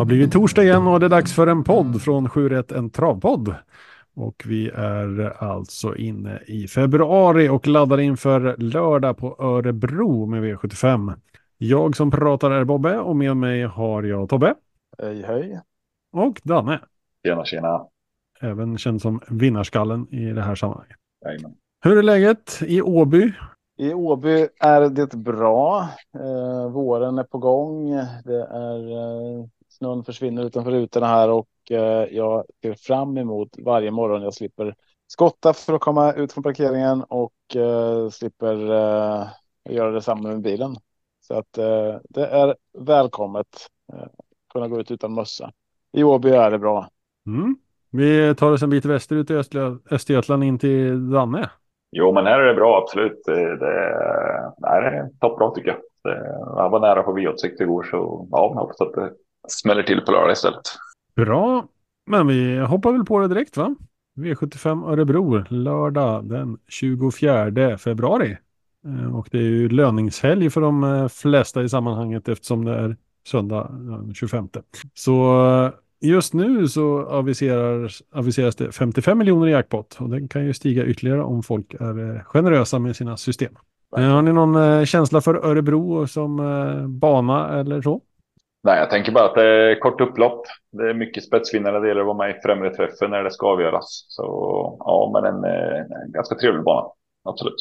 Det har blivit torsdag igen och det är dags för en podd från 7 en travpodd. Och vi är alltså inne i februari och laddar inför lördag på Örebro med V75. Jag som pratar är Bobbe och med mig har jag Tobbe. Hej hej. Och Danne. Tjena tjena. Även känd som vinnarskallen i det här sammanhanget. Jajamän. Hur är läget i Åby? I Åby är det bra. Eh, våren är på gång. Det är eh, snön försvinner utanför rutorna här och eh, jag ser fram emot varje morgon jag slipper skotta för att komma ut från parkeringen och eh, slipper eh, göra detsamma med bilen. Så att det är välkommet eh, kunna gå ut utan mössa. I Åby är det bra. Mm. Vi tar oss en bit västerut i Östergötland in till Danne. Jo, men här är det bra, absolut. Det, det, det är toppbra tycker jag. Det, jag var nära på V86 igår, så ja, jag hoppas att det smäller till på lördag istället. Bra, men vi hoppar väl på det direkt va? V75 Örebro, lördag den 24 februari. Eh, och det är ju löningshelg för de eh, flesta i sammanhanget eftersom det är söndag den 25. Så eh, just nu så aviseras, aviseras det 55 miljoner i jackpot och den kan ju stiga ytterligare om folk är generösa med sina system. Har ni någon känsla för Örebro som bana eller så? Nej, jag tänker bara att det är kort upplopp. Det är mycket spetsvinnare. Det gäller att vara med i främre träffen när det ska avgöras. Så ja, men en, en ganska trevlig bana. Absolut.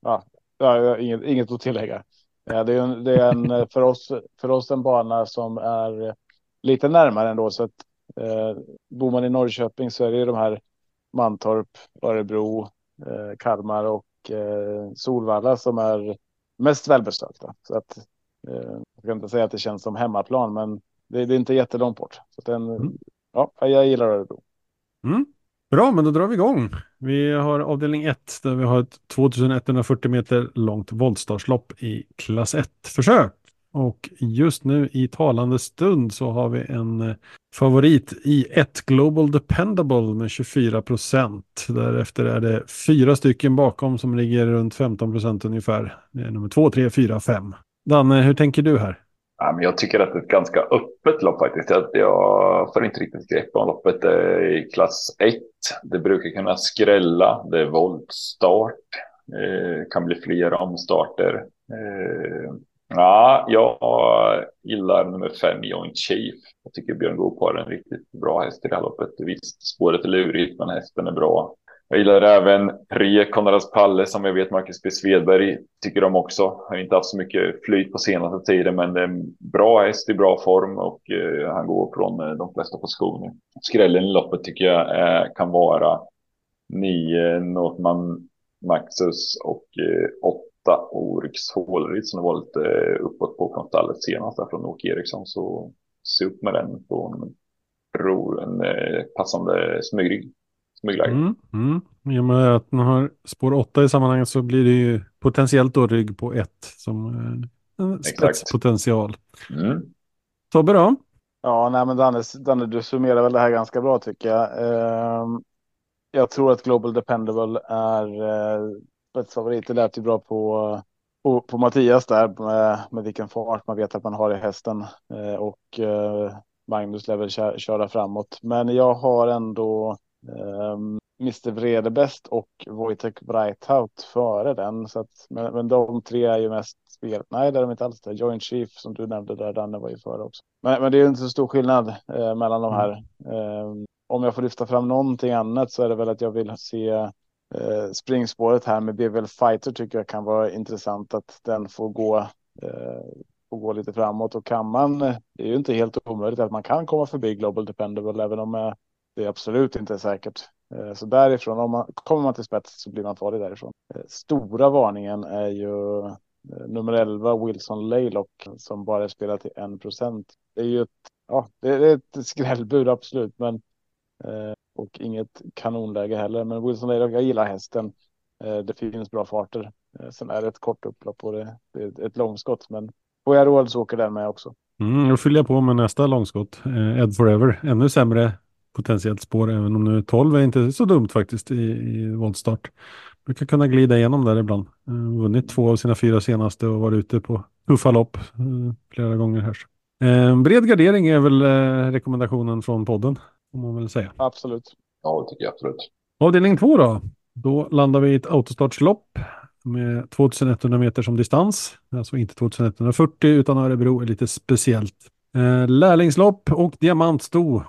Ja, ja inget, inget att tillägga. Ja, det är, en, det är en, för, oss, för oss en bana som är lite närmare ändå. Så att, eh, bor man i Norrköping så är det ju de här Mantorp, Örebro, eh, Kalmar och eh, Solvalla som är mest välbesökta. Så att Eh, jag kan inte säga att det känns som hemmaplan, men det, det är inte jättelångt bort. Så den, mm. ja, jag gillar Örebro. Mm. Bra, men då drar vi igång. Vi har avdelning 1 där vi har ett 2140 meter långt voltstartslopp i klass 1-försök. Och just nu i talande stund så har vi en eh, favorit i ett Global Dependable med 24 procent. Därefter är det fyra stycken bakom som ligger runt 15 procent ungefär. Det är nummer 2, 3, 4, 5. Danne, hur tänker du här? Ja, men jag tycker att det är ett ganska öppet lopp faktiskt. Jag, jag får inte riktigt grepp om loppet i klass 1. Det brukar kunna skrälla. Det är voltstart. Eh, kan bli flera omstarter. Eh, ja, jag gillar nummer fem, Joint Chief. Jag tycker Björn Goop har en riktigt bra häst i det här loppet. Visst, spåret är lurigt, men hästen är bra. Jag gillar även Pre Konrads Palle som jag vet Marcus B. Svedberg tycker om också. Har inte haft så mycket flyt på senaste tiden, men det är en bra häst i bra form och eh, han går från eh, de flesta positioner. Skrällen i loppet tycker jag eh, kan vara nio Northman Maxus och eh, åtta Oryx Hålrid som har varit lite eh, uppåt på från stallet senast från Åke Eriksson. Så se upp med den på en, en, en passande smygrygg smyglar. Mm, mm. I och med att den har spår 8 i sammanhanget så blir det ju potentiellt då rygg på 1 som eh, en spetspotential. Mm. Tobbe då? Ja, nej men Danne, Danne, du summerar väl det här ganska bra tycker jag. Eh, jag tror att Global Dependable är eh, spetsfavorit. Det lät ju bra på, på, på Mattias där med, med vilken fart man vet att man har i hästen. Eh, och eh, Magnus lär väl köra framåt. Men jag har ändå Ehm, um, Mr Vredebest och Wojtek Breithout före den. Så att, men, men de tre är ju mest spel. Nej, det är de inte alls. Det. Joint Chief som du nämnde där, Danne var ju före också. Men, men det är ju inte så stor skillnad eh, mellan de här. Eh, om jag får lyfta fram någonting annat så är det väl att jag vill se eh, springspåret här med BVL Fighter tycker jag kan vara intressant att den får gå eh, får gå lite framåt och kan man. Det är ju inte helt omöjligt att man kan komma förbi Global Dependable även om eh, det är absolut inte säkert. Eh, så därifrån, om man kommer man till spets så blir man farlig därifrån. Eh, stora varningen är ju eh, nummer 11 Wilson Laylock som bara är spelat till 1 procent. Det är ju ett, ja, det är ett skrällbud absolut, men och inget kanonläge heller. Men Wilson Laylock, jag gillar hästen. Det finns bra farter. Sen är det ett kort upplopp och det, det är ett långskott, men får jag råd så åker den med också. Mm, då fyller jag på med nästa långskott. Ed Forever, ännu sämre potentiellt spår, även om nu 12 är inte så dumt faktiskt i, i voltstart. Brukar kunna glida igenom där ibland. Uh, vunnit två av sina fyra senaste och varit ute på tuffa lopp uh, flera gånger här. Eh, bred gardering är väl rekommendationen från podden, får man väl säga. Absolut. Ja, det tycker jag absolut. Avdelning två då. Då landar vi i ett autostartslopp med 2100 meter som distans. Alltså inte 2140 utan Örebro är lite speciellt. Eh, lärlingslopp och diamantsto.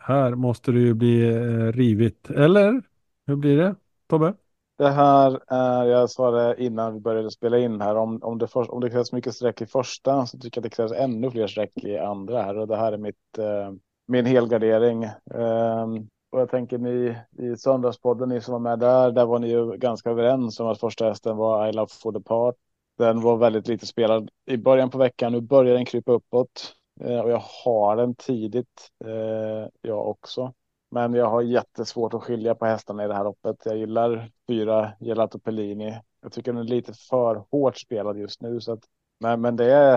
Här måste det ju bli eh, rivigt. Eller hur blir det Tobbe? Det här är, jag sa det innan vi började spela in här, om, om, det, för, om det krävs mycket streck i första så tycker jag att det krävs ännu fler streck i andra här och det här är mitt, eh, min helgardering. Eh, och jag tänker ni i söndagspodden, ni som var med där, där var ni ju ganska överens om att första hästen var I Love for the Part. Den var väldigt lite spelad i början på veckan. Nu börjar den krypa uppåt Eh, och jag har den tidigt. Eh, jag också. Men jag har jättesvårt att skilja på hästarna i det här loppet. Jag gillar fyra Gelato Pellini. Jag tycker den är lite för hårt spelad just nu. Så att, men, men det är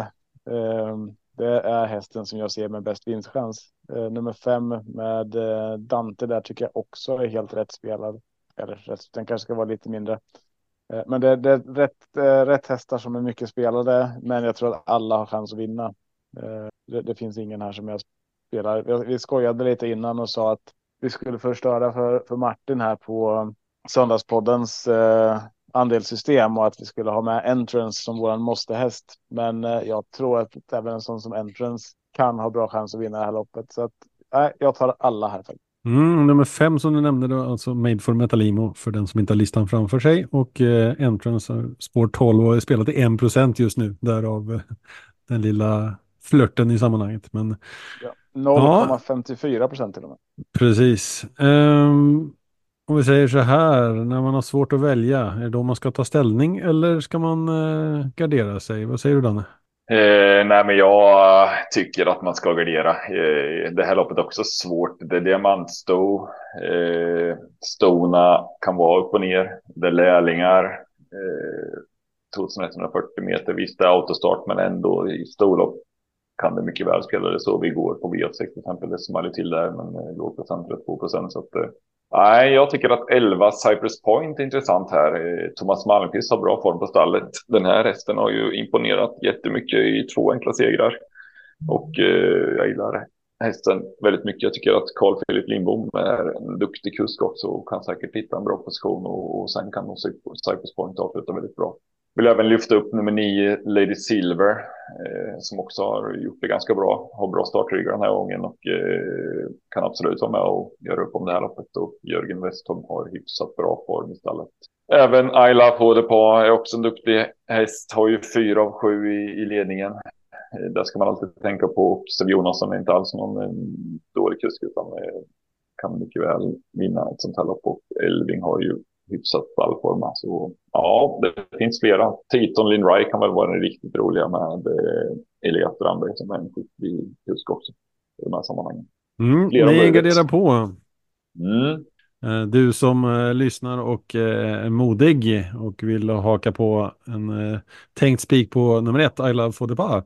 eh, det är hästen som jag ser med bäst vinstchans. Eh, nummer fem med eh, Dante där tycker jag också är helt rätt spelad. Eller rätt, den kanske ska vara lite mindre. Eh, men det, det är rätt, eh, rätt hästar som är mycket spelade. Men jag tror att alla har chans att vinna. Eh, det, det, finns ingen här som jag spelar. Vi skojade lite innan och sa att vi skulle förstöra för, för Martin här på um, söndagspoddens eh, andelssystem och att vi skulle ha med entrance som våran måstehäst. Men eh, jag tror att även en sån som entrance kan ha bra chans att vinna det här loppet. Så att, eh, jag tar alla här. Mm, nummer fem som du nämnde då, alltså Made for Metalimo för den som inte har listan framför sig. Och eh, Entrance eh, spår 12 och är spelat i 1% just nu, därav eh, den lilla flörten i sammanhanget. Men, ja, 0,54 procent till och med. Precis. Um, om vi säger så här, när man har svårt att välja, är det då man ska ta ställning eller ska man eh, gardera sig? Vad säger du Danne? Eh, nej, men jag tycker att man ska gardera. Eh, det här loppet är också svårt. Det är diamantsto. Eh, stona kan vara upp och ner. Det är lärlingar. Eh, 2140 meter. Visst, det är autostart, men ändå i storlopp kan det mycket väl spela det så. Vi går på V86 till exempel. Det smäller till där, men eh, låg procent, 2 procent. Så att, eh, Nej, jag tycker att 11 Cypress Point är intressant här. Eh, Thomas Malmqvist har bra form på stallet. Den här hästen har ju imponerat jättemycket i två enkla segrar. Och eh, jag gillar hästen väldigt mycket. Jag tycker att Carl Philip Lindbom är en duktig kusk också och kan säkert hitta en bra position och, och sen kan nog Cypress Point avsluta väldigt bra. Vill även lyfta upp nummer nio, Lady Silver, eh, som också har gjort det ganska bra. Har bra startryggar den här gången och eh, kan absolut vara med och göra upp om det här loppet. Och Jörgen Westholm har hyfsat bra form i stallet. Även Ayla Podepa är också en duktig häst. Har ju fyra av sju i, i ledningen. Eh, där ska man alltid tänka på. Och Sev Jonasson är inte alls någon eh, dålig kusk utan eh, kan mycket väl vinna ett sånt här lopp. Och Elving har ju hyfsat ballforma. Så ja, det finns flera. Titon Lindray kan väl vara den riktigt roliga med eh, Elias Strandberg som är en skicklig kusk också i de här sammanhangen. Mm, ni garderar på. Mm. Eh, du som uh, lyssnar och uh, är modig och vill haka på en uh, tänkt spik på nummer ett, I Love Bar,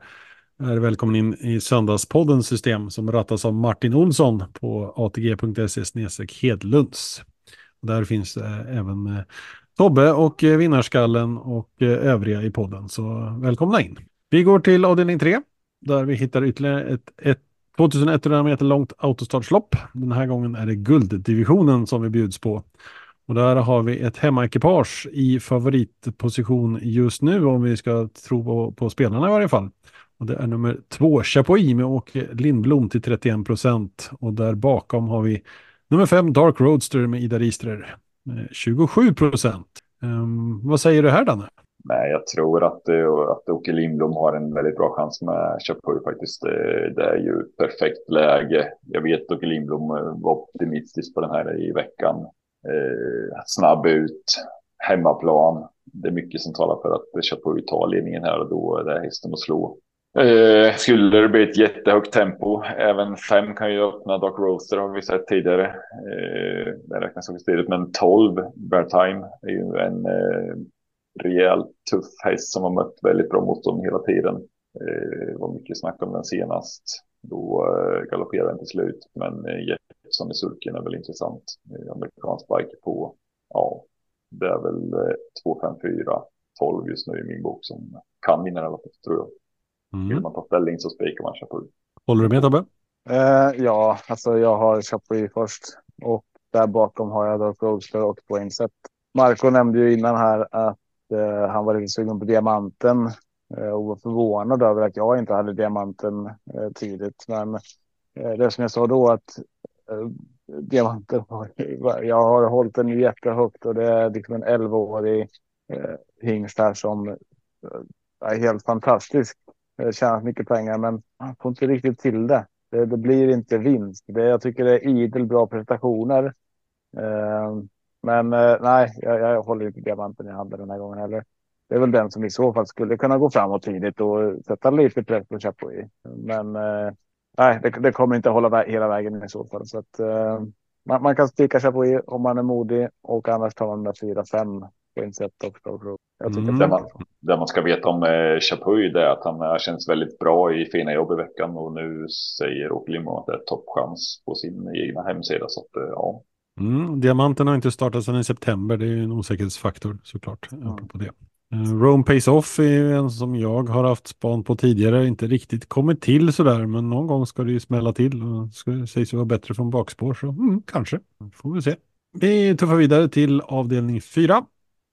är välkommen in i söndagspoddens system som rattas av Martin Olsson på atg.se Hedlunds. Där finns det även eh, Tobbe och eh, Vinnarskallen och eh, övriga i podden. Så välkomna in. Vi går till avdelning 3 där vi hittar ytterligare ett, ett 2100 meter långt autostartslopp. Den här gången är det gulddivisionen som vi bjuds på. Och där har vi ett hemmaekipage i favoritposition just nu om vi ska tro på, på spelarna i varje fall. Och det är nummer två, Chapuis med Åke Lindblom till 31 procent. Och där bakom har vi Nummer fem, Dark Roadster med Ida Rister. 27 eh, procent. Um, vad säger du här Danne? Nej, jag tror att, att Åke Lindblom har en väldigt bra chans med Chapuis faktiskt. Det, det, är ju perfekt läge. Jag vet att Åke Lindblom eh, var optimistisk på den här i veckan. Eh, snabb ut, hemmaplan. Det är mycket som talar för att Chapuis tar ledningen här och då är det hästen att slå. Eh, skulle det bli ett jättehögt tempo, även fem kan ju öppna Dark Roaster har vi sett tidigare. Eh, det räknas också tidigt, men 12 Bear Time är ju en eh, rejält tuff häst som har mött väldigt bra motstånd hela tiden. Eh, det var mycket snack om den senast. Då eh, galopperade den till slut, men eh, Jeppson i sulken är väl intressant. Eh, amerikansk bike på, ja, det är väl eh, 2, 5, 4, 12 just nu i min bok som kan vinna i alla fall, tror jag. Vill Mm. man ta ställning så spikar man Chapuis. Håller du med Tobbe? Eh, ja, alltså jag har Chapuis först och där bakom har jag då Roadster och Poinset. Marco nämnde ju innan här att eh, han var lite sugen på diamanten eh, och var förvånad över att jag inte hade diamanten eh, tidigt. Men eh, det som jag sa då att eh, diamanten, har- jag har hållit den jättehögt och det är liksom en 11-årig eh, hingst här som eh, är helt fantastisk. Eh, tjänat mycket pengar, men han får inte riktigt till det. Det, det blir inte vinst. Det, jag tycker det är idel bra prestationer. Eh, men eh, nej, jag, jag, håller inte diamanten i handen den här gången heller. Det är väl den som i så fall skulle kunna gå framåt tidigt och sätta lite press på Chapo i. Men eh, nej, det, det, kommer inte hålla vä hela vägen i så fall. Så att, eh, man, man, kan sticka Chapo i om man är modig och annars tar man med 4-5 Point sett också. Jag mm. det, man, det man ska veta om eh, Chapuis är att han eh, känns väldigt bra i fina jobb i veckan och nu säger Åke Lindblom att det är toppchans på sin egna hemsida. Så att, eh, ja. Mm, diamanten har inte startat sedan i september, det är en osäkerhetsfaktor såklart. Mm. Det. Eh, Rome Pays Off är en som jag har haft span på tidigare, inte riktigt kommit till sådär, men någon gång ska det ju smälla till. Och ska, det sägs vara bättre från bakspår, så mm, kanske. Får vi se. Vi tuffar vidare till avdelning 4.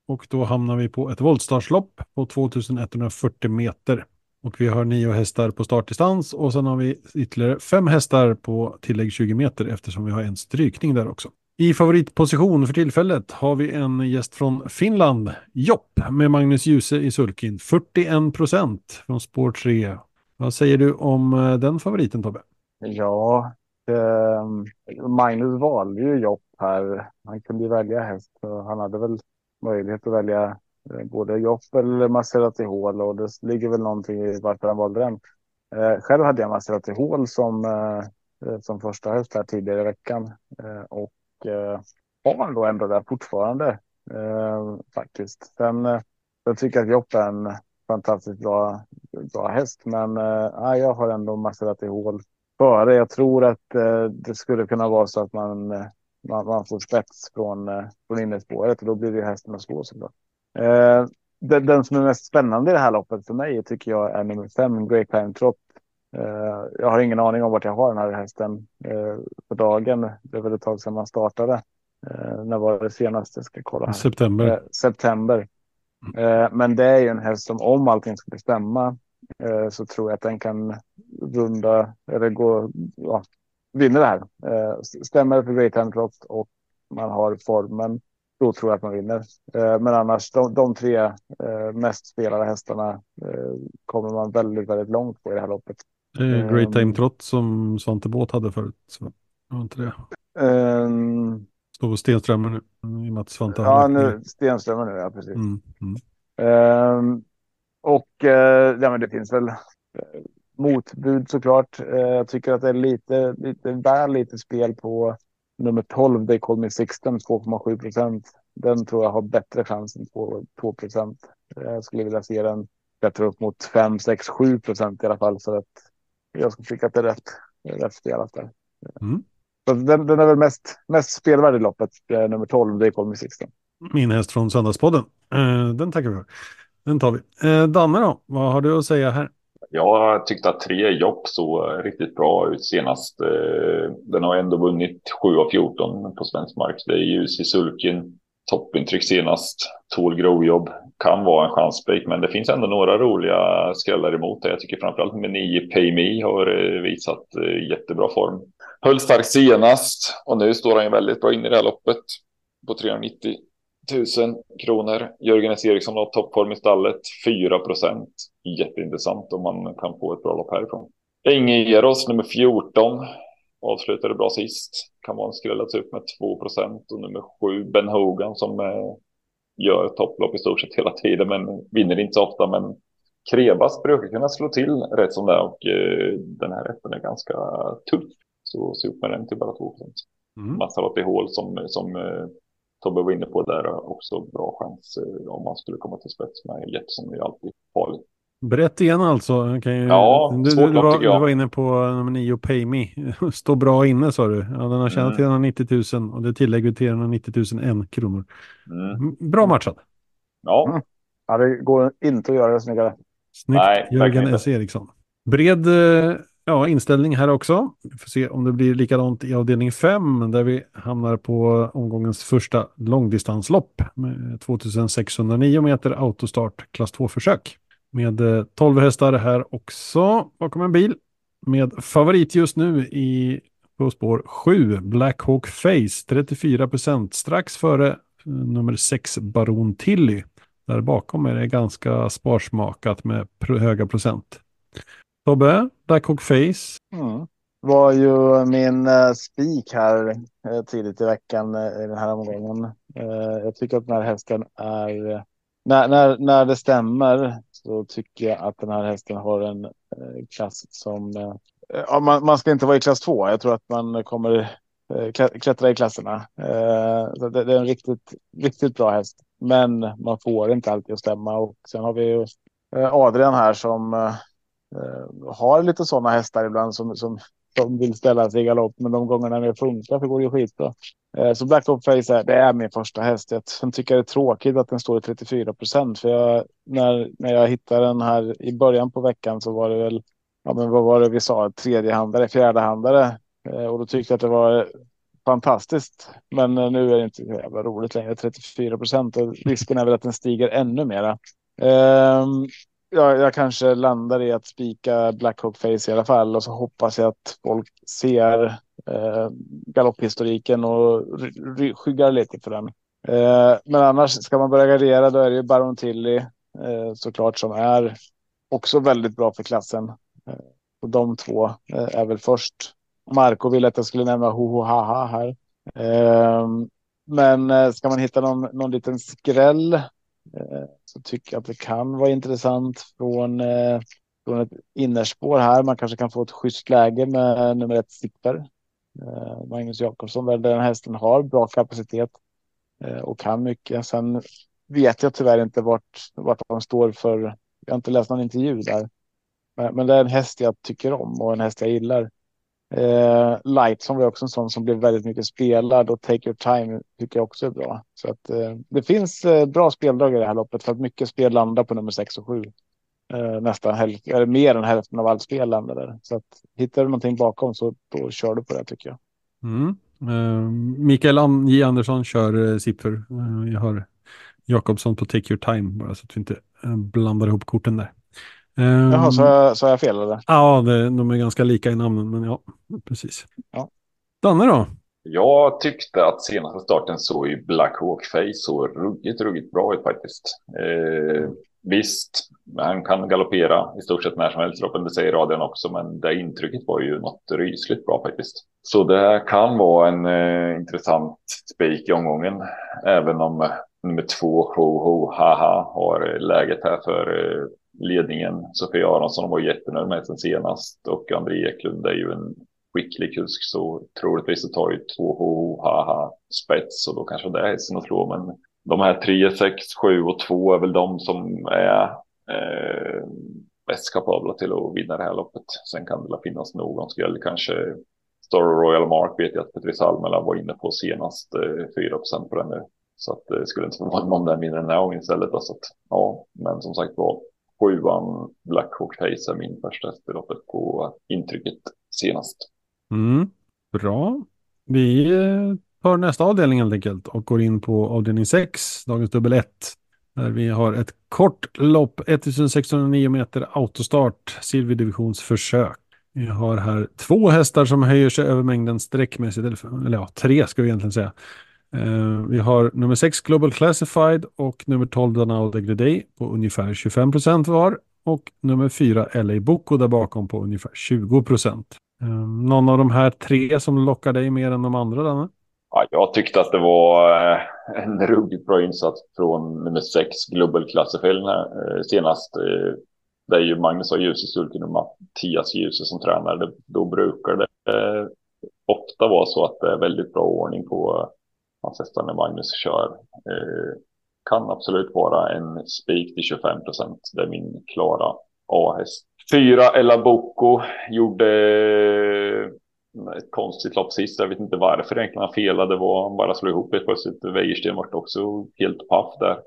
Och då hamnar vi på ett voltstartslopp på 2140 meter. Och vi har nio hästar på startdistans och sen har vi ytterligare fem hästar på tillägg 20 meter eftersom vi har en strykning där också. I favoritposition för tillfället har vi en gäst från Finland, Jopp, med Magnus Djuse i sulkin. 41 procent från spår 3. Vad säger du om eh, den favoriten Tobbe? Ja, eh, Magnus valde ju Jopp här. Han kunde ju välja häst. Han hade väl möjlighet att välja eh, både jobb eller Maserati Hall och det ligger väl någonting i varför han valde den. Eh, själv hade jag Maserati Hall som, eh, eh som första häst här tidigare i veckan eh, och eh, har då ändå där fortfarande faktiskt. Sen jag tycker att Jopp är en fantastiskt bra, bra häst, men eh, jag har ändå Maserati Hall före. Jag tror att det skulle kunna vara så att man, man, man får spets från, eh, från innerspåret och då blir det hästen att slå såklart. Eh, den, den som är mest spännande i det här loppet för mig tycker jag är nummer fem, Great Time Trot. Eh, jag har ingen aning om vart jag har den här hästen eh, på dagen. Det är väl ett tag sedan man startade. Eh, när var det senast? Jag ska kolla. Här. September. Eh, september. Eh, men det är ju en häst som om allting skulle stämma så tror jag att den kan runda eller gå, ja, vinna det här. Eh, stämmer för Great Trot och man har formen, då tror jag att man vinner. Eh, men annars, de, de tre eh, mest spelade hästarna kommer man väldigt, väldigt långt på i det här loppet. Great Time Trot som Svante Båt hade förut. Så var inte det. Ehm, Står på Stenströmer nu. I och med att Svante ja, nu Stenströmer nu, ja precis. Mm, mm. Ehm, och ja, men det finns väl motbud såklart. Eh, jag tycker att det är lite, lite väl lite spel på nummer 12, They Call Me Sixten, 2,7 procent. Den tror jag har bättre chans än på 2 procent. Jag skulle vilja se den bättre upp mot 5, 6, 7 procent i alla fall. Så att jag skulle tycka att det är rätt, rätt där. Mm. Så den, den är väl mest, mest spelvärd i loppet, eh, nummer 12, They Call Me Sixten. Min häst från Söndagspodden. Eh, den tackar vi för. Den tar vi. Eh, Danne då? Vad har du att säga här? Jag tyckte att tre jobb såg riktigt bra ut senast. Eh, den har ändå vunnit 7 av 14 på svensk mark. Det är ljus i sulken. Toppintryck senast. Tål grovjobb. Kan vara en chansspik, men det finns ändå några roliga skrällar emot det. Jag tycker framförallt med 9 Pay Me har eh, visat eh, jättebra form. Höll starkt senast och nu står han ju väldigt bra in i det här loppet på 390 000 kronor. Jörgen S. Eriksson har toppform i stallet, 4 procent. Jätteintressant om man kan få ett bra lopp härifrån. Inge Eros, nummer 14, avslutade bra sist. Kan vara en skrällats upp med 2 procent. Och nummer 7, Ben Hogan, som eh, gör topplopp i stort sett hela tiden, men vinner inte så ofta. Men Krebas brukar kunna slå till rätt som det och eh, den här rätten är ganska tuff. Så se upp med den till bara 2 procent. Mm. Massarot i hål som, som eh, Tobbe var inne på där har också bra chans eh, om man skulle komma till spets med Jetson är ju alltid farligt. Brett igen alltså. Kan ju, Ja, du, svårt du, var, jag. du var inne på nummer 9 Pay Me. Står bra inne sa du. Ja, den har tjänat Mm. 390 000 och det tillägger 390 000 en kronor. Mm. Mm, Bra matchat. Ja, Ja, det går inte att göra det snyggare. Snyggt Nej, Jörgen S. Eriksson. Bred eh, ja, inställning här också. Vi får se om det blir likadant i avdelning 5 där vi hamnar på omgångens första långdistanslopp med 2609 meter autostart klass 2-försök. Med eh, 12 hästar här också bakom en bil. Med favorit just nu i på spår 7 Black Hawk Face 34 procent strax före eh, nummer 6 Baron Tilly. Där bakom är det ganska sparsmakat med höga procent. Tobbe, Black Hawk Face. Mm. Var ju min eh, uh, spik här eh, tidigt i veckan eh, i den här omgången. jag tycker att den här hästen är, när, när, när det stämmer så tycker jag att den här hästen har en klass som, ja, man, man ska inte vara i klass två. Jag tror att man kommer klättra i klasserna. Så det, det är en riktigt, riktigt bra häst, men man får inte alltid att stämma och sen har vi ju Adrian här som Eh, har lite sådana hästar ibland som, som, som vill ställa sig i galopp, men de gångerna det funkar så går det ju skitbra. Eh, så Black Ops Face är, det är min första häst. Jag tycker jag det är tråkigt att den står i 34 procent, för jag, när, när jag hittade den här i början på veckan så var det väl, ja men vad var det vi sa, tredjehandare, fjärdehandare eh, och då tyckte jag att det var fantastiskt. Men nu är det inte så jävla roligt längre, 34 procent risken är väl att den stiger ännu mera. Um, jag, jag kanske landar i att spika Black Hawk Face i alla fall och så hoppas jag att folk ser eh, galopphistoriken och skyggar lite för den. Eh, men annars ska man börja gardera då är det ju Baron Tilly eh, såklart som är också väldigt bra för klassen. Eh, och de två eh, är väl först. Marco ville att jag skulle nämna ho ho ha ha här. Eh, men eh, ska man hitta någon, någon liten skräll Eh, så tycker jag att det kan vara intressant från, eh, från ett innerspår här. Man kanske kan få ett schysst läge med nummer ett Zipper. Eh, Magnus Jakobsson, där den hästen har bra kapacitet eh, och kan mycket. Sen vet jag tyvärr inte vart, vart han står för. Jag har inte läst någon intervju där. Men det är en häst jag tycker om och en häst jag gillar. Eh, Lightson var också en sån som blev väldigt mycket spelad och Take Your Time tycker jag också är bra. Så att eh, det finns eh, bra speldrag i det här loppet för att mycket spel landar på nummer 6 och 7. Eh, nästan hälften, eller mer än hälften av allt spel landar där. Så att hittar du någonting bakom så då kör du på det tycker jag. Mm. Eh, Mikael J Andersson kör uh, jag har Jakobsson på Take Your Time bara så att vi inte blandar ihop korten där. Um, Jaha, så jag, så jag fel eller? Ja, det, de är ganska lika i namnen, men ja, precis. Ja. Danne då? Jag tyckte att senaste starten såg ju Black Hawk Face så ruggigt, ruggigt bra ut faktiskt. Eh, visst, han kan galoppera i stort sett när som helst, det säger radion också, men det intrycket var ju något rysligt bra faktiskt. Så det kan vara en eh, intressant spik i omgången, även om nummer två, Ho Ho Haha, har läget här för eh, ledningen. Sofia Aronsson var jättenöjd med sen senast och André Eklund är ju en skicklig kusk så troligtvis så tar ju två ho haha spets och då kanske det är hästen att slå. Men de här 3, 6, 7 och 2 är väl de som är eh, bäst kapabla till att vinna det här loppet. Sen kan det finnas någon skräll kanske. Star Royal Mark vet jag att Petri Salmela var inne på senast eh, 4 på den nu. Så att det skulle inte förvåna mig om mindre än den här gången istället. Så att, ja, men som sagt var sjuan Black Hawk är min första loppet på intrycket senast. Mm, bra. Vi eh, tar nästa avdelning helt enkelt och går in på avdelning 6, dagens dubbel 1. Där vi har ett kort lopp, 1609 meter autostart, silverdivisionsförsök. Vi har här två hästar som höjer sig över mängden sträckmässigt, eller, eller ja, tre ska vi egentligen säga. Uh, vi har nummer 6 Global Classified och nummer 12 Danao Degredei på ungefär 25 procent var och nummer 4 LA Boko där bakom på ungefär 20 procent. Uh, någon av de här tre som lockar dig mer än de andra, Danne? Ja, jag tyckte att det var eh, en ruggigt bra insats från nummer 6 Global Classified senast. Det är ju Magnus har ljus sulken och Mattias Ljuse som tränare. Då brukar det ofta vara så att det är väldigt bra ordning på hans hästar när Magnus kör. Eh, kan absolut vara en spik till 25 procent. Det är min klara A-häst. Fyra Ella Bocco gjorde eh, ett konstigt lopp sist. Jag vet inte varför egentligen han felade. Var han bara slog ihop ett plötsligt. Wäjersten vart också helt paff där.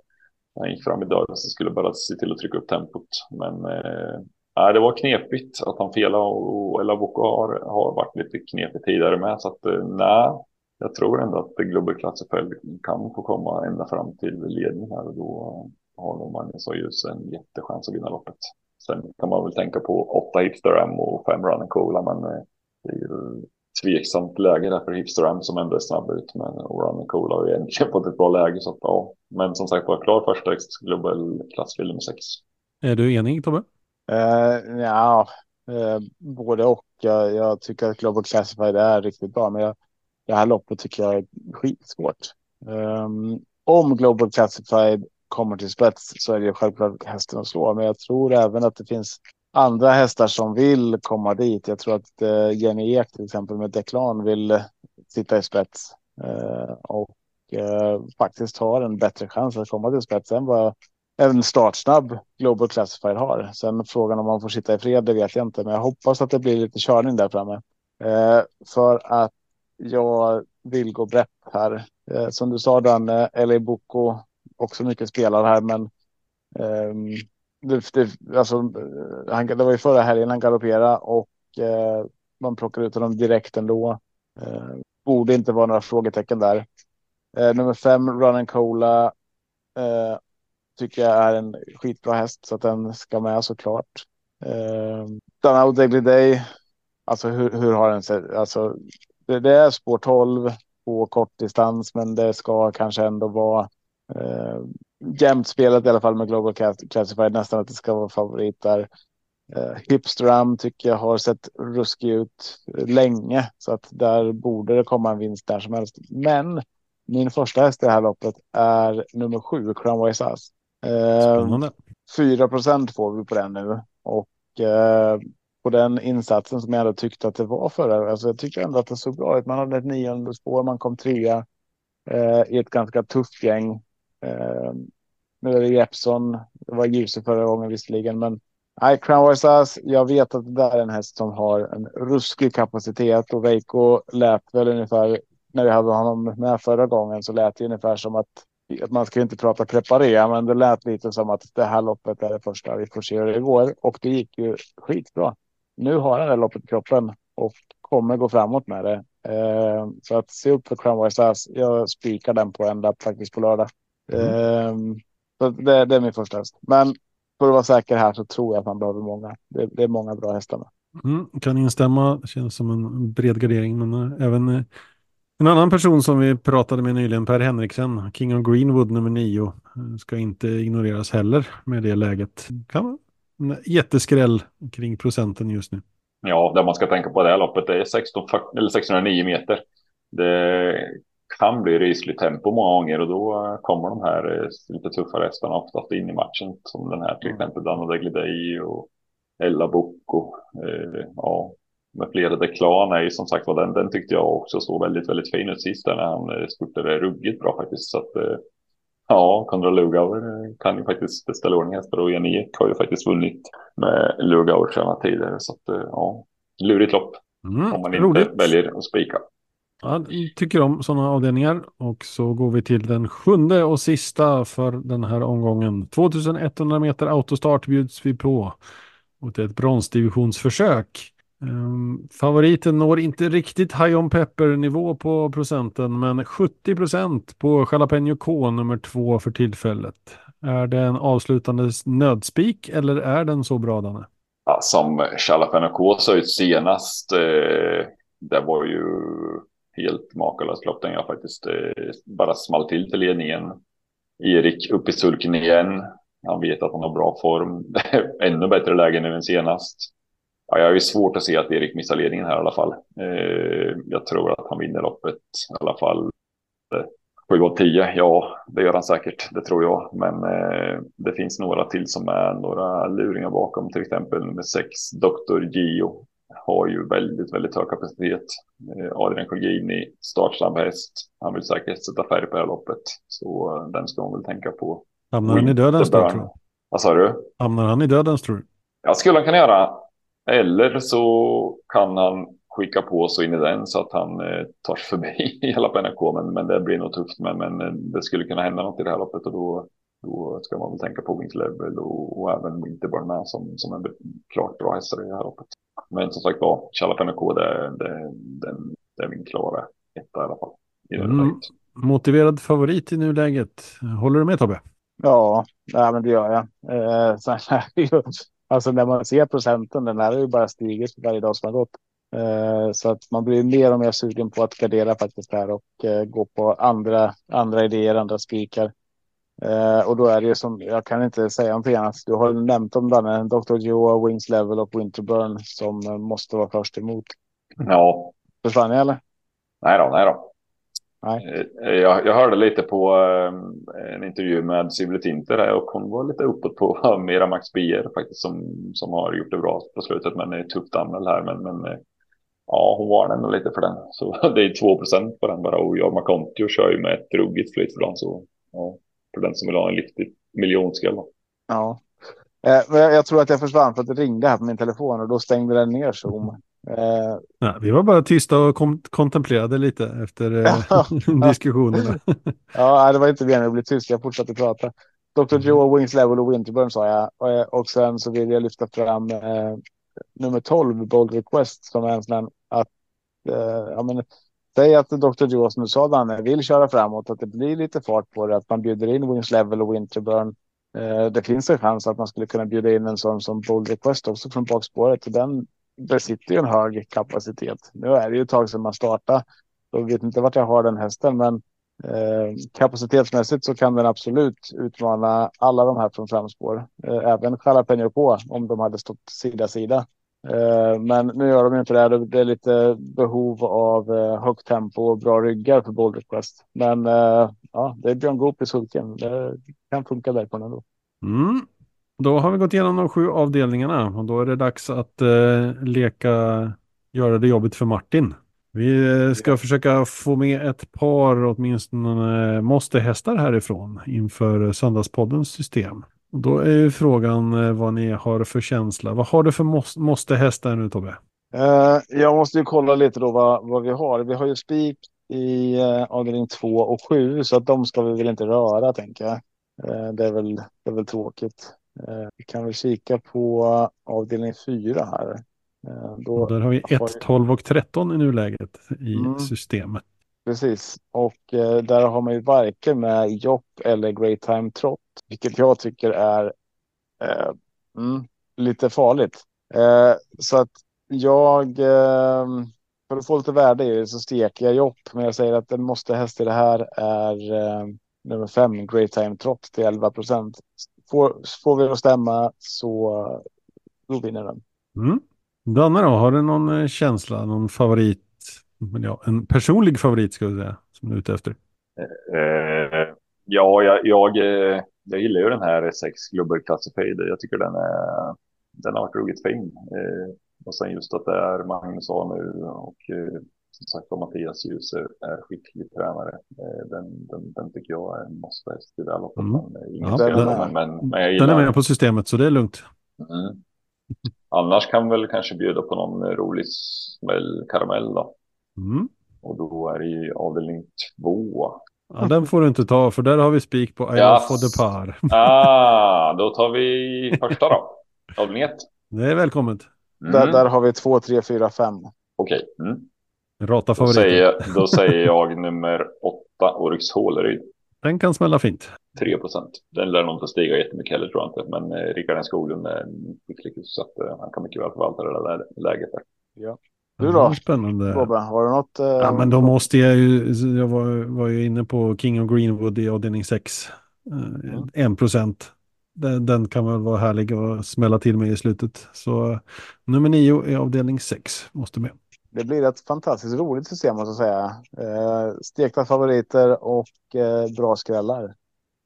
Han gick fram i dörren så skulle bara se till att trycka upp tempot. Men eh, det var knepigt att han felade och Ella Boko har, har varit lite knepig tidigare med. Så att eh, nej, jag tror ändå att Global Classified kan få komma ända fram till ledning här och då har nog Magnus Soyuz en jättechans att vinna loppet. Sen kan man väl tänka på åtta Hipster M och fem Run Cola, men eh, det är ju tveksamt läge där för Hipster M som ändå är snabb ut. Men och Run Cola har ju egentligen fått ett bra läge så att ja. Men som sagt var klar första Global Classified nummer sex. Är du enig Tobbe? Uh, ja, uh, både och. Jag, jag, tycker att Global Classified är riktigt bra, men jag, det här loppet tycker jag är skitsvårt. Um, om Global Classified kommer till spets så är det självklart hästen att slå. Men jag tror även att det finns andra hästar som vill komma dit. Jag tror att uh, Jenny Ek till exempel med Declan vill uh, sitta i spets uh, och faktiskt har en bättre chans att komma till spets än vad en startsnabb Global Classified har. Sen frågan om man får sitta i fred, det vet jag inte, men jag hoppas att det blir lite körning där framme. för att jag vill gå brett här. Eh, som du sa Danne, eh, Eli Boko också mycket spelare här, men eh, det, det, alltså, eh, han, det var ju förra helgen han galopperade och eh, man plockar ut honom direkt ändå. Eh, borde inte vara några frågetecken där. Eh, nummer fem, Run and Cola, eh, tycker jag är en skitbra häst så att den ska med såklart. Eh, Dana Daily Day, alltså hur, hur har den sett, alltså det, det är spår 12 på kortdistans, men det ska kanske ändå vara eh, jämnt spelat i alla fall med Global Classified. Nästan att det ska vara favorit där. Eh, Hipstram tycker jag har sett ruskig ut länge så att där borde det komma en vinst där som helst. Men min första häst i det här loppet är nummer sju, Crownwise Ass. Eh, 4 procent får vi på den nu och eh, på den insatsen som jag ändå tyckte att det var förra. Alltså jag tycker ändå att det såg bra ut. Man hade ett nionde spår, man kom trea eh, i ett ganska tufft gäng. Eh, nu är det Jeppson. Det var ljuset förra gången visserligen, men nej, Crown Wise jag vet att det där är en häst som har en ruskig kapacitet och Veiko lät väl ungefär när vi hade honom med förra gången så lät det ungefär som att att man ska inte prata preparera, men det lät lite som att det här loppet är det första. Vi får se hur det går och det gick ju skitbra nu har han det loppet i kroppen och kommer gå framåt med det. Eh, så att se upp för Crown Ass. Jag spikar den på ända faktiskt på lördag. Mm. Eh, så det, det, är min första häst. Men för att vara säker här så tror jag att man behöver många. Det, det är många bra hästar med. Mm, kan instämma. Det känns som en bred gardering. Men äh, även äh, en annan person som vi pratade med nyligen, Per Henriksen, King of Greenwood nummer nio, ska inte ignoreras heller med det läget. Kan en jätteskräll kring procenten just nu. Ja, det man ska tänka på det här loppet det är 16, eller 609 meter. Det kan bli rysligt tempo många gånger och då kommer de här eh, lite tuffa hästarna oftast in i matchen. Som den här till mm. exempel Dano Deglidei och Ella Bocco. Eh, ja, med flera Declan är ju som sagt var den, den tyckte jag också såg väldigt, väldigt fin ut sist där när han eh, spurtade ruggigt bra faktiskt. Så att, eh, Ja, Konrad Lugauer kan ju faktiskt ställa ordning hästar och Jenny Ek har ju faktiskt vunnit med Lugauer sina tidigare. Så att, eh, ja, lurigt lopp. Mm, om man inte roligt. väljer att spika. Ja, tycker om sådana avdelningar och så går vi till den sjunde och sista för den här omgången. 2100 meter autostart bjuds vi på. Och det är ett bronsdivisionsförsök. Um, favoriten når inte riktigt high on pepper nivå på procenten, men 70 procent på Jalapeno K nummer två för tillfället. Är det en avslutande nödspik eller är den så bra Danne? Ja, som Jalapeno K sa ut senast, eh, det var ju helt makalöst lopp. Den jag faktiskt eh, bara small till till ledningen. Erik upp i sulken igen. Han vet att han har bra form. Ännu bättre läge nu än senast. Ja, jag har ju svårt att se att Erik missar ledningen här i alla fall. Eh, jag tror att han vinner loppet i alla fall. 7 av 10, ja det gör han säkert, det tror jag. Men eh, det finns några till som är några luringar bakom, till exempel med 6, Dr. Gio. Har ju väldigt, väldigt hög kapacitet. Eh, Adrian Colgjini, startsnabb häst. Han vill säkert sätta färg på det här loppet. Så eh, den ska hon väl tänka på. Hamnar han i dödens tror du? Vad sa du? Hamnar han i dödens tror du? Ja, skulle han kunna göra. Eller så kan han skicka på så in i den så att han eh, tar sig förbi hela PNK. Men, men det blir nog tufft. Men, men eh, det skulle kunna hända något i det här loppet och då då ska man väl tänka på Wings Level och, och även Winterburn med som, som en klart bra hästar i det här loppet. Men som sagt var, Chalapeno K, det, det, det, det är min klara etta i alla fall. I mm. Motiverad favorit i nuläget. Håller du med Tobbe? Ja, ja men det gör jag. Eh, så här, alltså när man ser procenten, den här har ju bara stigit varje dag som har gått. Eh, så att man blir mer och mer sugen på att gardera faktiskt här och eh, gå på andra, andra idéer, andra spikar. Eh, och då är det ju som, jag kan inte säga någonting annat. Du har nämnt om den, Dr. Joe, Wings Level och Winterburn som måste vara först emot. Ja. Försvann jag eller? Nej då, nej då. Nej. Jag, jag hörde lite på en intervju med Sibylle Tinter och hon var lite uppåt på Mera Max Bier faktiskt som, som har gjort det bra på slutet men är tufft anmäld här. Men, men Ja, hon var ändå lite för den. Så det är 2 procent på den bara. Och jag Macontio kör ju med ett ruggigt flyt för den. Så ja, för den som vill ha en riktig miljonskräll. Ja, eh, jag, jag tror att jag försvann för att det ringde här på min telefon och då stängde den ner Zoom. Eh, ja, vi var bara tysta och kom kontemplerade lite efter eh, diskussionerna. ja, det var inte meningen att bli tyst. Jag fortsatte prata. Dr. Joe, Wings Level och Winterburn sa jag. Och, och sen så vill jag lyfta fram eh, nummer 12, Bold Request, som är en sån att eh, ja, men, säg att Dr. Joe som du sa Danne vill köra framåt, att det blir lite fart på det, att man bjuder in Wings Level och Winterburn. Eh, det finns en chans att man skulle kunna bjuda in en sån som Bold Request också från bakspåret. Den besitter ju en hög kapacitet. Nu är det ju ett tag sedan man startade. Jag vet inte vart jag har den hästen, men eh, kapacitetsmässigt så kan den absolut utmana alla de här från framspår. Eh, även Jalapeno på om de hade stått sida sida. Eh, men nu gör de inte det. Det är lite behov av eh, högt tempo och bra ryggar för Bold Request. Men eh, ja, det är Björn Goop i sulken. Det kan funka där på den ändå. Mm. Då har vi gått igenom de sju avdelningarna och då är det dags att eh, leka göra det jobbigt för Martin. Vi ska ja. försöka få med ett par åtminstone måste hästar härifrån inför söndagspoddens system. Och då är ju frågan eh, vad ni har för känsla. Vad har du för måste, måste hästar nu Tobbe? Uh, jag måste ju kolla lite då vad, vad vi har. Vi har ju spik i uh, avdelning 2 och 7 så att de ska vi väl inte röra tänker jag. Uh, det, är väl, det är väl tråkigt. Uh, vi kan väl kika på avdelning 4 här. Då där har vi 1, 12 och 13 i nuläget i mm. systemet. Precis, och eh, där har man ju varken med Jopp eller Great Time Trot, vilket jag tycker är eh, mm, lite farligt. Eh, så att jag, eh, för att få lite värde i det så steker jag Jopp, men jag säger att den måste häst i det här är eh, nummer fem, Great Time Trot till 11 procent. Får, får vi att stämma så då vinner den. Mm. Danne då, har du någon eh, känsla, någon favorit men ja, en personlig favorit ska vi säga, som du är ute efter. Uh, ja, jag, jag, eh, jag gillar ju den här 6 Global Classified. Jag tycker den, är, den har varit ruggigt fin. Uh, och sen just att det är Magnus A nu och uh, som sagt Mattias Ljus är, är skicklig tränare. Den, den, den tycker jag är en måste häst i det här loppet. Mm. Ja, den, men, men, jag gillar den är med på systemet så det är lugnt. Mm. Annars kan vi väl kanske bjuda på någon rolig smäll karamell då. Mm. Och då är det ju avdelning två. Ja, den får du inte ta för där har vi spik på I yes. for the par. ah, då tar vi första då. Avdelning ett. Det är välkommet. Mm. Där, där har vi två, tre, fyra, fem. Okej. Okay. Mm. Rata. Då säger, då säger jag nummer åtta, Oryx Håleryd. Den kan smälla fint. 3 procent. Den lär nog inte stiga jättemycket heller tror jag inte. Men eh, Rickard Skoglund är skicklig så att eh, han kan mycket väl förvalta det där läget där. Ja. Du då? Spännande. Har du något? Eh, ja, men då måste jag ju, jag var, var ju inne på King of Greenwood i avdelning 6. Eh, en mm. procent. Den, den, kan väl vara härlig att smälla till med i slutet. Så nummer nio i avdelning 6 måste med. Det blir ett fantastiskt roligt system måste jag säga. Eh, stekta favoriter och eh, bra skrällar.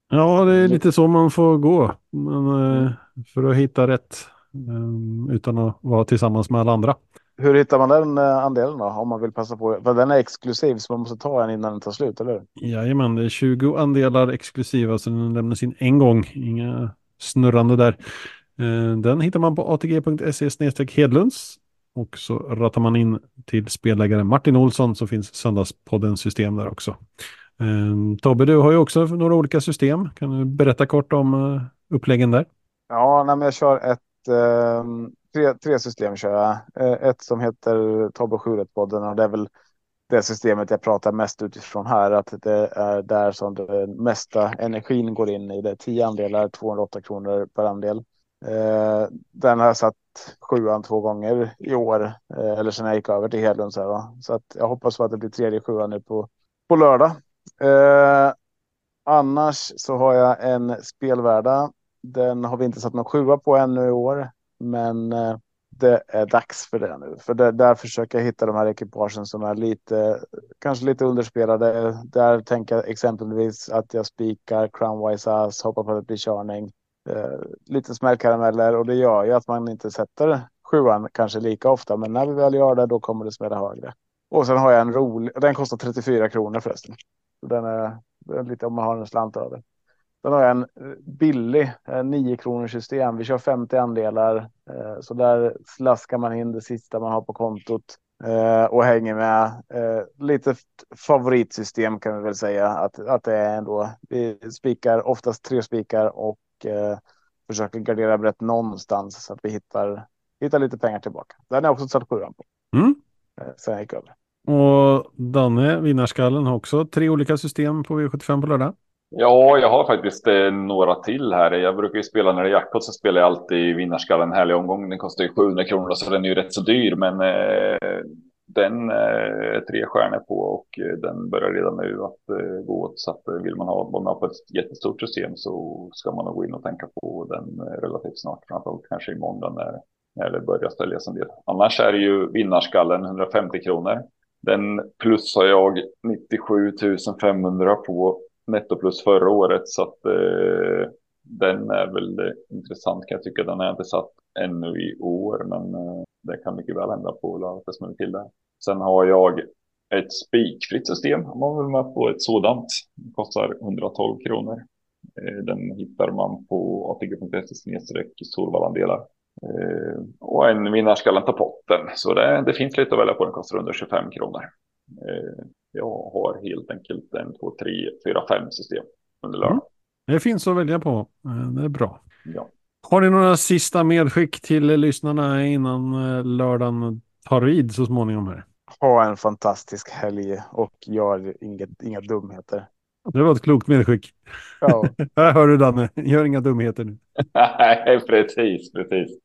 Ja, det är lite så man får gå. Men, eh, mm. för att hitta rätt. Eh, utan att vara tillsammans med alla andra. Hur hittar man den eh, andelen då? Om man vill passa på. För den är exklusiv så man måste ta en innan den tar slut, eller Jajamän, det är 20 andelar exklusiva så den lämnas in en gång. Inga snurrande där. Eh, den hittar man på atg.se hedlunds. Och så rattar man in till spelägare Martin Olsson så finns Söndagspodden system där också. Eh, Tobbe, du har ju också några olika system. Kan du berätta kort om eh, uppläggen där? Ja, nej, men jag kör ett eh, tre, tre system kör jag. Eh, ett som heter Tobbe 7 podden och det är väl det systemet jag pratar mest utifrån här. Att det är där som den mesta energin går in i. Det är 10 andelar, 208 kronor per andel. Eh, den har jag satt sjuan två gånger i år. Eh, eller sen jag gick över till Hedlunds. Här, va? Så att jag hoppas på att det blir tredje sjuan nu på, på lördag. Eh, annars så har jag en spelvärda. Den har vi inte satt någon sjua på ännu i år. Men eh, det är dags för det nu. För det, där försöker jag hitta de här ekipagen som är lite, kanske lite underspelade. Där tänker jag exempelvis att jag spikar Crownwise Ass, hoppar på att det blir körning. Eh, lite smällkarameller och det gör ju att man inte sätter sjuan kanske lika ofta. Men när vi väl gör det, då kommer det smälla högre. Och sen har jag en rolig, den kostar 34 kronor förresten. Den är, den är lite om man har en slant över. Sen har jag en eh, en eh, 9 kronors system. Vi kör 50 andelar eh, så där slaskar man in det sista man har på kontot eh, och hänger med. Eh, lite favoritsystem kan vi väl säga att, att det är ändå. Vi spikar oftast tre spikar och försöker gardera brett någonstans så att vi hittar, hittar lite pengar tillbaka. Den har jag också satt sjuan på. Mm. Sen jag gick över. Och Danne, vinnarskallen, har också tre olika system på V75 på lördag. Ja, jag har faktiskt eh, några till här. Jag brukar ju spela när det är jackpot så spelar jag alltid vinnarskallen en härlig omgång. Den kostar ju 700 kronor så den är ju rätt så dyr. Men eh, den är eh, tre stjärnor på och eh, den börjar redan nu att eh, gå åt. Så att eh, vill man ha vara på ett jättestort system så ska man nog gå in och tänka på den eh, relativt snart. Framförallt kanske i måndag när, när det börjar ställas en del. Annars är det ju vinnarskallen 150 kronor. Den plussar jag 97 500 på nettoplus förra året. Så att eh, den är väl intressant kan jag tycka. Den jag inte satt ännu i år, men eh, det kan mycket väl hända på lördag att det till där. Sen har jag ett spikfritt system om man vill med på ett sådant. Det kostar 112 kronor. Eh, den hittar man på atg.se snedstreck Solvallandelar. Eh, och en vinnarskalle på potten. Så det, det finns lite att välja på. Den kostar under 25 kronor. Jag har helt enkelt en, två, tre, fyra, fem system under lördag. Mm. Det finns att välja på. Eh, det är bra. Ja. Har ni några sista medskick till lyssnarna innan eh, lördagen tar vid så småningom? Här? Ha en fantastisk helg och gör inget, inga dumheter. Det var ett klokt medskick. Ja. Här hör du Danne, gör inga dumheter nu. Nej, precis, precis.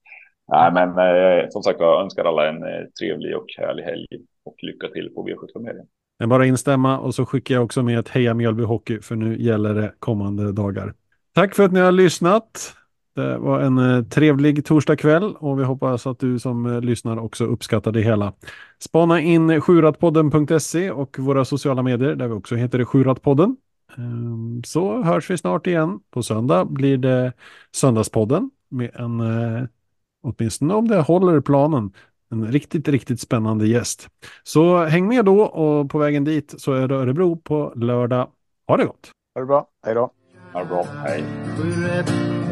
Nej, men eh, som sagt jag önskar alla en eh, trevlig och härlig helg och lycka till på V75 jag bara instämma och så skickar jag också med ett heja Mjölby Hockey för nu gäller det kommande dagar. Tack för att ni har lyssnat. Det var en eh, trevlig torsdagkväll och vi hoppas att du som eh, lyssnar också uppskattar det hela. Spana in sjuratpodden.se och våra sociala medier där vi också heter Sjuratpodden. Ehm, så hörs vi snart igen. På söndag blir det Söndagspodden med en eh, åtminstone om det håller planen. En riktigt, riktigt spännande gäst. Så häng med då och på vägen dit så är det Örebro på lördag. Ha det gott! Ha det bra, hej då! Ha det bra, hej!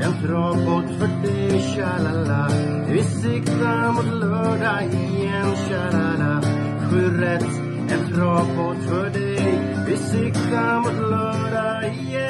En travbåt för dig, tjalala Vi siktar mot lördag igen, tjalala Sju rätt, en travbåt för dig Vi siktar mot lördag igen